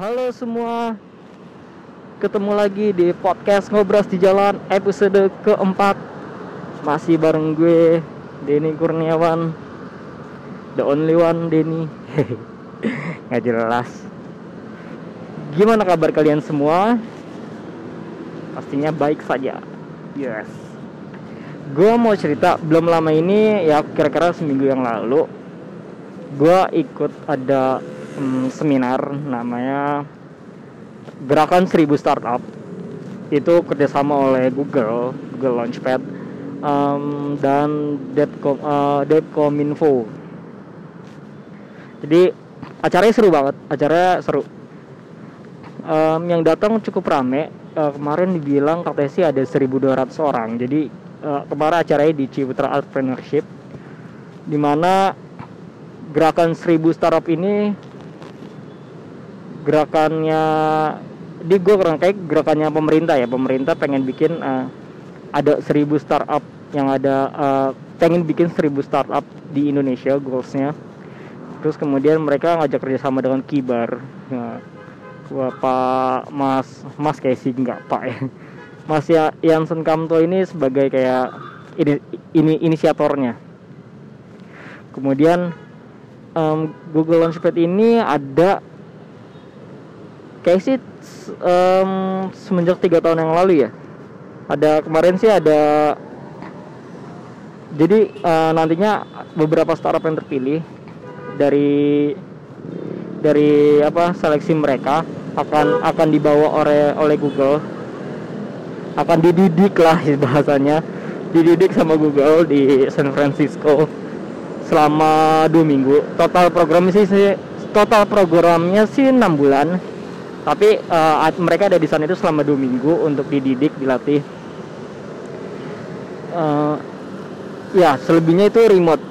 Halo semua. Ketemu lagi di podcast Ngobras di Jalan episode keempat. Masih bareng gue Denny Kurniawan. The only one Denny. Nggak jelas. Gimana kabar kalian semua? Pastinya baik saja. Yes. Gue mau cerita belum lama ini ya kira-kira seminggu yang lalu Gue ikut ada hmm, seminar namanya Gerakan 1000 Startup itu kerjasama oleh Google, Google Launchpad um, dan Depcom, uh, Depcominfo. Jadi acaranya seru banget, acaranya seru. Um, yang datang cukup rame. Uh, kemarin dibilang katanya sih ada 1.200 orang. Jadi uh, kemarin acaranya di Ciputra Entrepreneurship, di mana gerakan 1000 startup ini gerakannya di gue kurang kayak gerakannya pemerintah ya. Pemerintah pengen bikin uh, ada 1000 startup yang ada uh, pengen bikin 1000 startup di Indonesia goalsnya. Terus kemudian mereka ngajak kerjasama dengan Kibar. Ya, Bapak Mas Mas kayak sih nggak Pak ya. Mas ya Yansen Kamto ini sebagai kayak ini, ini inisiatornya. Kemudian um, Google Launchpad ini ada kayak sih um, semenjak tiga tahun yang lalu ya. Ada kemarin sih ada jadi uh, nantinya beberapa startup yang terpilih dari dari apa seleksi mereka akan akan dibawa oleh oleh Google. Akan dididik lah bahasanya. Dididik sama Google di San Francisco selama dua minggu. Total program sih total programnya sih enam bulan tapi uh, mereka ada di sana itu selama dua minggu untuk dididik dilatih. Uh, ya selebihnya itu remote.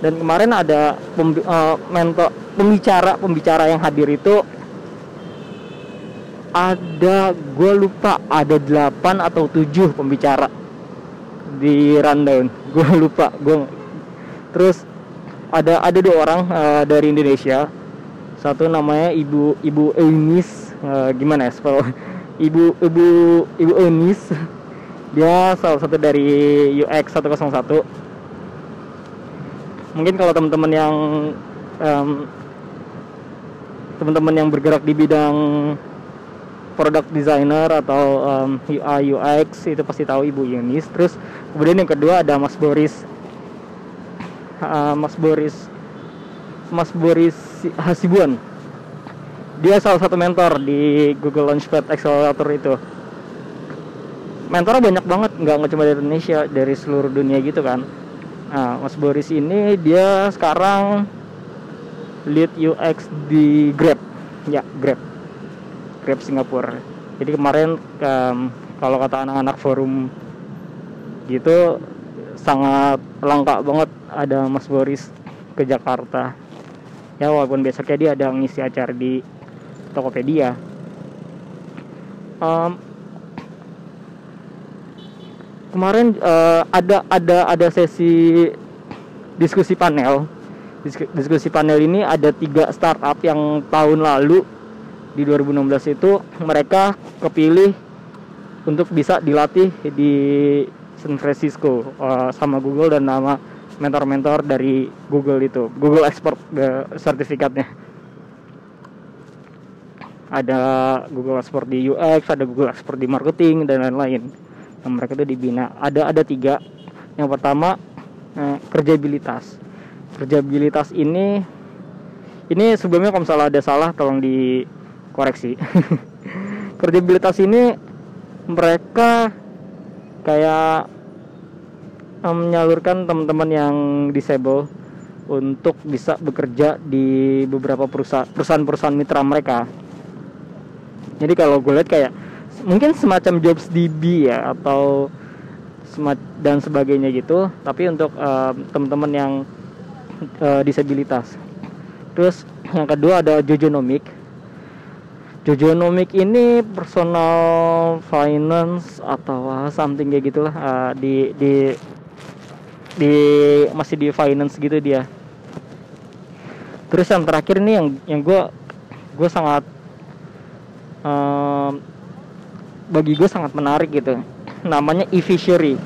Dan kemarin ada pem, uh, mentor pembicara pembicara yang hadir itu ada gue lupa ada 8 atau 7 pembicara di rundown. Gue lupa gue terus ada ada dua orang uh, dari Indonesia. Satu namanya ibu ibu Eunice uh, gimana ya spell ibu ibu ibu Eunice dia salah satu dari UX 101 mungkin kalau teman-teman yang um, teman-teman yang bergerak di bidang product designer atau um, UI UX itu pasti tahu Ibu Yunis. Terus kemudian yang kedua ada Mas Boris uh, Mas Boris Mas Boris Hasibuan. Dia salah satu mentor di Google Launchpad Accelerator itu. Mentornya banyak banget, nggak cuma dari Indonesia, dari seluruh dunia gitu kan. Nah, Mas Boris ini dia sekarang lead UX di Grab. Ya, Grab Grab Singapura. Jadi kemarin um, kalau kata anak-anak forum gitu sangat langka banget ada Mas Boris ke Jakarta. Ya walaupun besoknya dia ada ngisi acara di Tokopedia. Um, kemarin uh, ada ada ada sesi diskusi panel. Diskusi panel ini ada tiga startup yang tahun lalu di 2016 itu mereka kepilih untuk bisa dilatih di San Francisco uh, sama Google dan nama mentor-mentor dari Google itu Google Expert uh, sertifikatnya ada Google Expert di UX ada Google Expert di marketing dan lain-lain. Yang mereka itu dibina. Ada ada tiga. Yang pertama uh, kerjabilitas. Kerjabilitas ini ini sebelumnya kalau misalnya ada salah tolong di koreksi kredibilitas ini mereka kayak menyalurkan teman-teman yang disable untuk bisa bekerja di beberapa perusahaan perusahaan-perusahaan mitra mereka. Jadi kalau gue lihat kayak mungkin semacam jobs DB ya atau dan sebagainya gitu, tapi untuk uh, teman-teman yang uh, disabilitas. Terus yang kedua ada Jojonomic Jojonomic ini personal finance atau something kayak gitulah uh, di di di masih di finance gitu dia. Terus yang terakhir ini yang yang gue gue sangat um, bagi gue sangat menarik gitu. Namanya e-fishery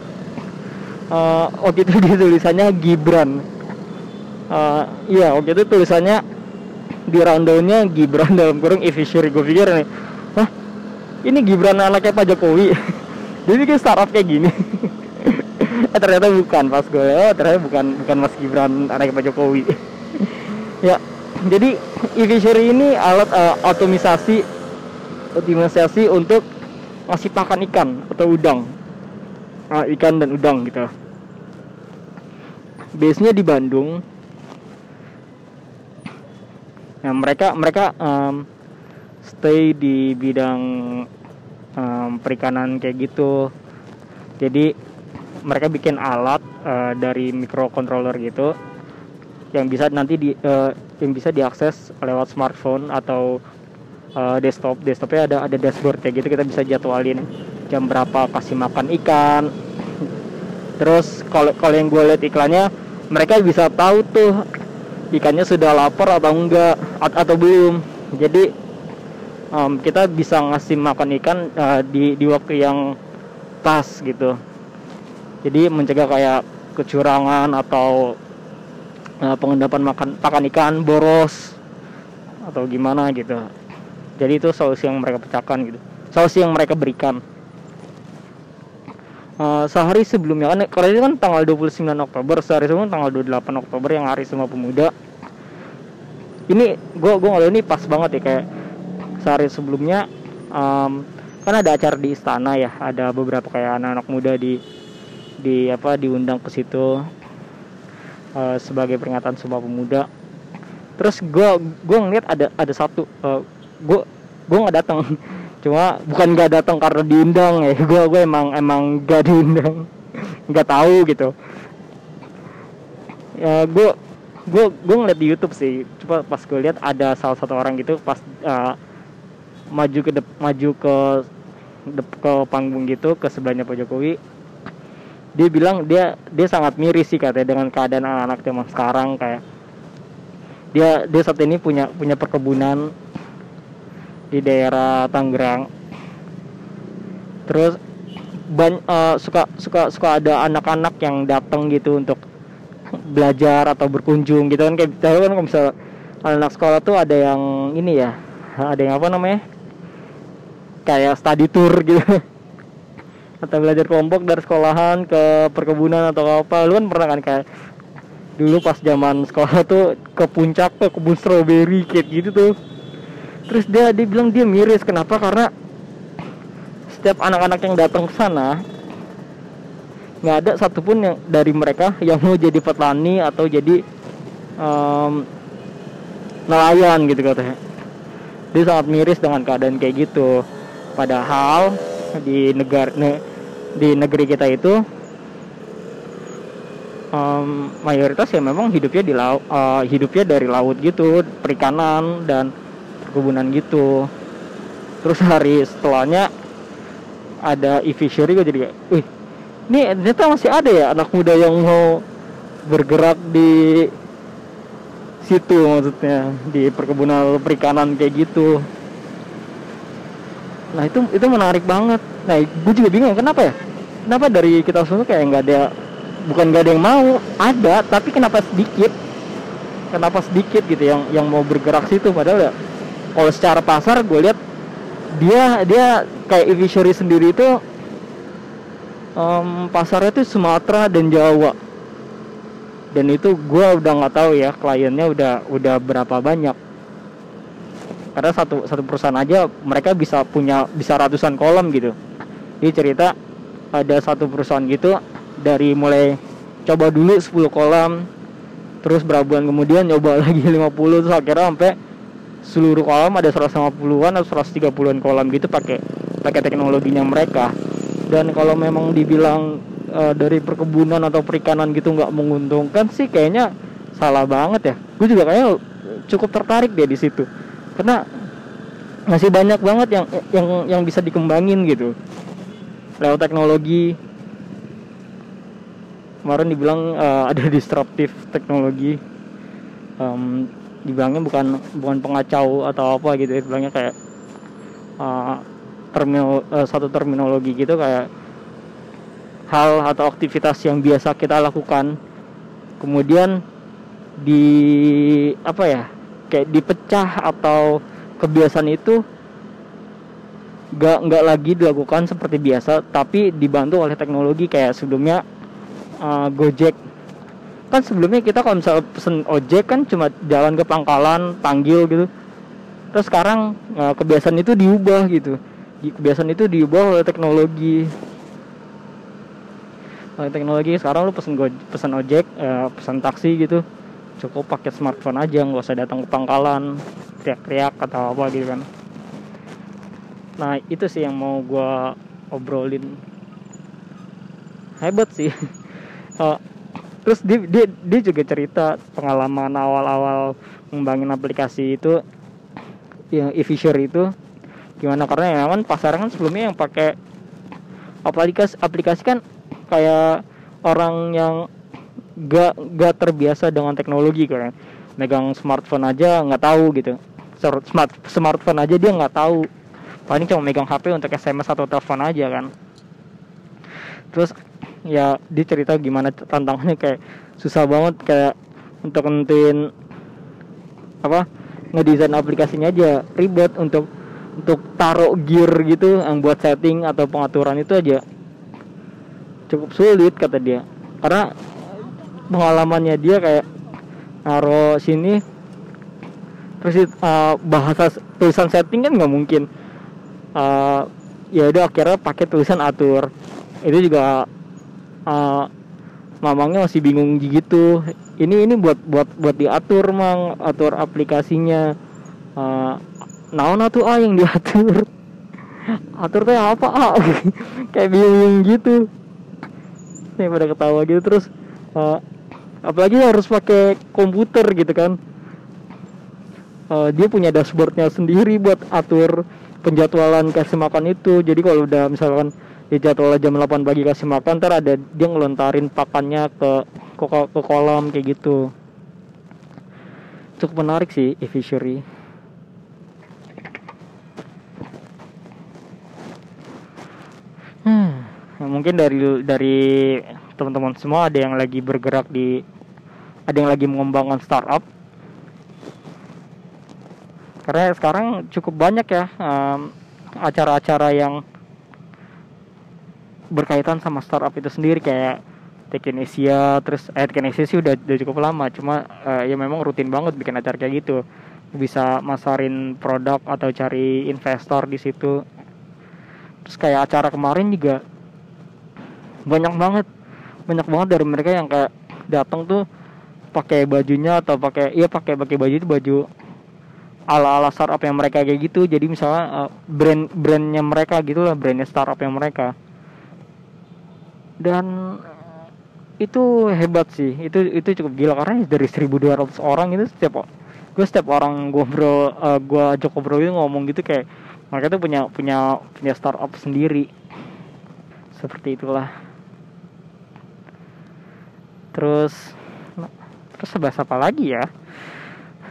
uh, waktu itu dia tulisannya Gibran. Uh, iya waktu itu tulisannya di rundownnya Gibran dalam kurung e-fishery gue pikir nih wah ini Gibran anaknya Pak Jokowi? Dia bikin startup kayak gini. Eh ternyata bukan pas gue oh ternyata bukan bukan Mas Gibran anaknya Pak Jokowi. Ya jadi e-fishery ini alat uh, otomisasi otomisasi untuk ngasih pakan ikan atau udang. Uh, ikan dan udang gitu. Base nya di Bandung. Nah mereka mereka um, stay di bidang um, perikanan kayak gitu. Jadi mereka bikin alat uh, dari microcontroller gitu yang bisa nanti di uh, yang bisa diakses lewat smartphone atau uh, desktop desktopnya ada ada dashboard kayak gitu kita bisa jadwalin jam berapa kasih makan ikan. Terus kalau kalau yang gue lihat iklannya mereka bisa tahu tuh ikannya sudah lapar atau enggak atau belum. Jadi um, kita bisa ngasih makan ikan uh, di di waktu yang pas gitu. Jadi mencegah kayak kecurangan atau uh, pengendapan makan pakan ikan boros atau gimana gitu jadi itu solusi yang mereka pecahkan gitu. Solusi yang mereka berikan. Uh, sehari sebelumnya kan kalau ini kan tanggal 29 Oktober sehari sebelum tanggal 28 Oktober yang hari semua pemuda. Ini gue gue ngeliat ini pas banget ya kayak sehari sebelumnya um, kan ada acara di istana ya ada beberapa kayak anak-anak muda di di apa diundang ke situ uh, sebagai peringatan Sumpah Pemuda. Terus gue gue ngeliat ada ada satu uh, gue gue nggak datang. Cuma bukan nggak datang karena diundang ya. Gue gue emang emang gak diundang. Nggak tahu gitu. Ya gue gue gue ngeliat di YouTube sih. Coba pas gue lihat ada salah satu orang gitu pas uh, maju ke dep, maju ke dep, ke panggung gitu ke sebelahnya Pak Jokowi dia bilang dia dia sangat miris sih katanya dengan keadaan anak-anak zaman sekarang kayak dia dia saat ini punya punya perkebunan di daerah Tangerang. Terus ban, uh, suka suka suka ada anak-anak yang datang gitu untuk belajar atau berkunjung gitu kan. Kayak tahu kan kalau misal anak sekolah tuh ada yang ini ya ada yang apa namanya? Kayak study tour gitu. Atau belajar kelompok dari sekolahan ke perkebunan atau apa. Lu kan pernah kan kayak dulu pas zaman sekolah tuh ke puncak ke kebun stroberi kayak gitu tuh terus dia dia bilang dia miris. Kenapa? Karena setiap anak-anak yang datang ke sana nggak ada satupun yang dari mereka yang mau jadi petani atau jadi um, nelayan gitu katanya. Dia sangat miris dengan keadaan kayak gitu. Padahal di negara ne, di negeri kita itu um, mayoritas ya memang hidupnya di laut uh, hidupnya dari laut gitu perikanan dan perkebunan gitu. Terus hari setelahnya ada e-fishery jadi kayak wih ini ternyata masih ada ya anak muda yang mau bergerak di situ maksudnya di perkebunan perikanan kayak gitu. Nah itu itu menarik banget. Nah gue juga bingung kenapa ya? Kenapa dari kita semua kayak nggak ada bukan nggak ada yang mau ada tapi kenapa sedikit? Kenapa sedikit gitu yang yang mau bergerak situ? Padahal ya kalau secara pasar gue lihat dia dia kayak e sendiri itu um, pasarnya itu Sumatera dan Jawa. Dan itu gue udah nggak tahu ya kliennya udah udah berapa banyak. Karena satu satu perusahaan aja mereka bisa punya bisa ratusan kolom gitu. Dia cerita ada satu perusahaan gitu dari mulai coba dulu 10 kolam terus berapa bulan kemudian nyoba lagi 50 terus akhirnya sampai seluruh kolam ada 150-an atau 130-an kolam gitu pakai pakai teknologinya mereka. Dan kalau memang dibilang uh, dari perkebunan atau perikanan gitu nggak menguntungkan sih kayaknya salah banget ya. Gue juga kayaknya cukup tertarik deh di situ. Karena masih banyak banget yang yang yang bisa dikembangin gitu. Lewat teknologi. Kemarin dibilang uh, ada disruptif teknologi. Um, dibilangnya bukan bukan pengacau atau apa gitu ya bilangnya kayak uh, terminal uh, satu terminologi gitu kayak hal atau aktivitas yang biasa kita lakukan kemudian di apa ya kayak dipecah atau kebiasaan itu nggak nggak lagi dilakukan seperti biasa tapi dibantu oleh teknologi kayak sebelumnya uh, Gojek kan sebelumnya kita kalau misalnya pesen ojek kan cuma jalan ke pangkalan panggil gitu. Terus sekarang uh, kebiasaan itu diubah gitu. Kebiasaan itu diubah oleh teknologi. Oleh teknologi sekarang lu pesen go pesen ojek uh, pesen taksi gitu. Cukup pakai smartphone aja nggak usah datang ke pangkalan teriak-teriak atau apa gitu kan. Nah itu sih yang mau gue obrolin. Hebat sih. Uh, terus dia, dia dia juga cerita pengalaman awal-awal ngembangin aplikasi itu yang e-fisher itu. Gimana? Karena ya kan pasar kan sebelumnya yang pakai aplikasi aplikasi kan kayak orang yang gak gak terbiasa dengan teknologi kan. Megang smartphone aja nggak tahu gitu. Smart smartphone aja dia nggak tahu. Paling cuma megang HP untuk SMS atau telepon aja kan. Terus ya dia cerita gimana tantangannya kayak susah banget kayak untuk nentuin apa ngedesain aplikasinya aja ribet untuk untuk taruh gear gitu yang buat setting atau pengaturan itu aja cukup sulit kata dia. Karena pengalamannya dia kayak naruh sini terus uh, bahasa tulisan setting kan nggak mungkin. Uh, ya udah akhirnya pakai tulisan atur. Itu juga uh, mamangnya masih bingung gitu. Ini ini buat buat buat diatur mang. Atur aplikasinya. Uh, naon tuh ah yang diatur? Atur teh apa ah? Kayak bingung gitu. Nih pada ketawa gitu. Terus uh, apalagi harus pakai komputer gitu kan. Uh, dia punya dashboardnya sendiri buat atur penjadwalan kasih makan itu. Jadi kalau udah misalkan di jadwal jam 8 pagi kasih makan ntar ada dia ngelontarin pakannya ke ke, ke kolam kayak gitu. Cukup menarik sih e-fishery hmm, mungkin dari dari teman-teman semua ada yang lagi bergerak di ada yang lagi mengembangkan startup. Karena sekarang cukup banyak ya acara-acara um, yang berkaitan sama startup itu sendiri kayak Tekinesia terus eh Tekinesia sih udah, udah cukup lama cuma uh, ya memang rutin banget bikin acara kayak gitu. Bisa masarin produk atau cari investor di situ. Terus kayak acara kemarin juga banyak banget banyak banget dari mereka yang kayak datang tuh pakai bajunya atau pakai iya pakai pakai baju itu baju ala-ala startup yang mereka kayak gitu. Jadi misalnya uh, brand brandnya mereka gitu lah brandnya startup yang mereka dan itu hebat sih. Itu itu cukup gila karena dari 1200 orang itu setiap gue setiap orang gue bro uh, gue ajak ngobrol itu ngomong gitu kayak mereka tuh punya punya punya startup sendiri. Seperti itulah. Terus terus bahasa apa lagi ya?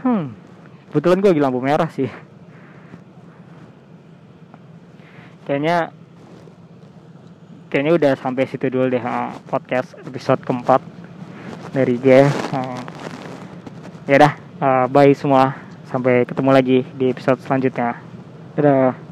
Hmm kebetulan gue lagi lampu merah sih. Kayaknya kayaknya udah sampai situ dulu deh uh, podcast episode keempat dari gue uh, ya dah uh, bye semua. Sampai ketemu lagi di episode selanjutnya. Dadah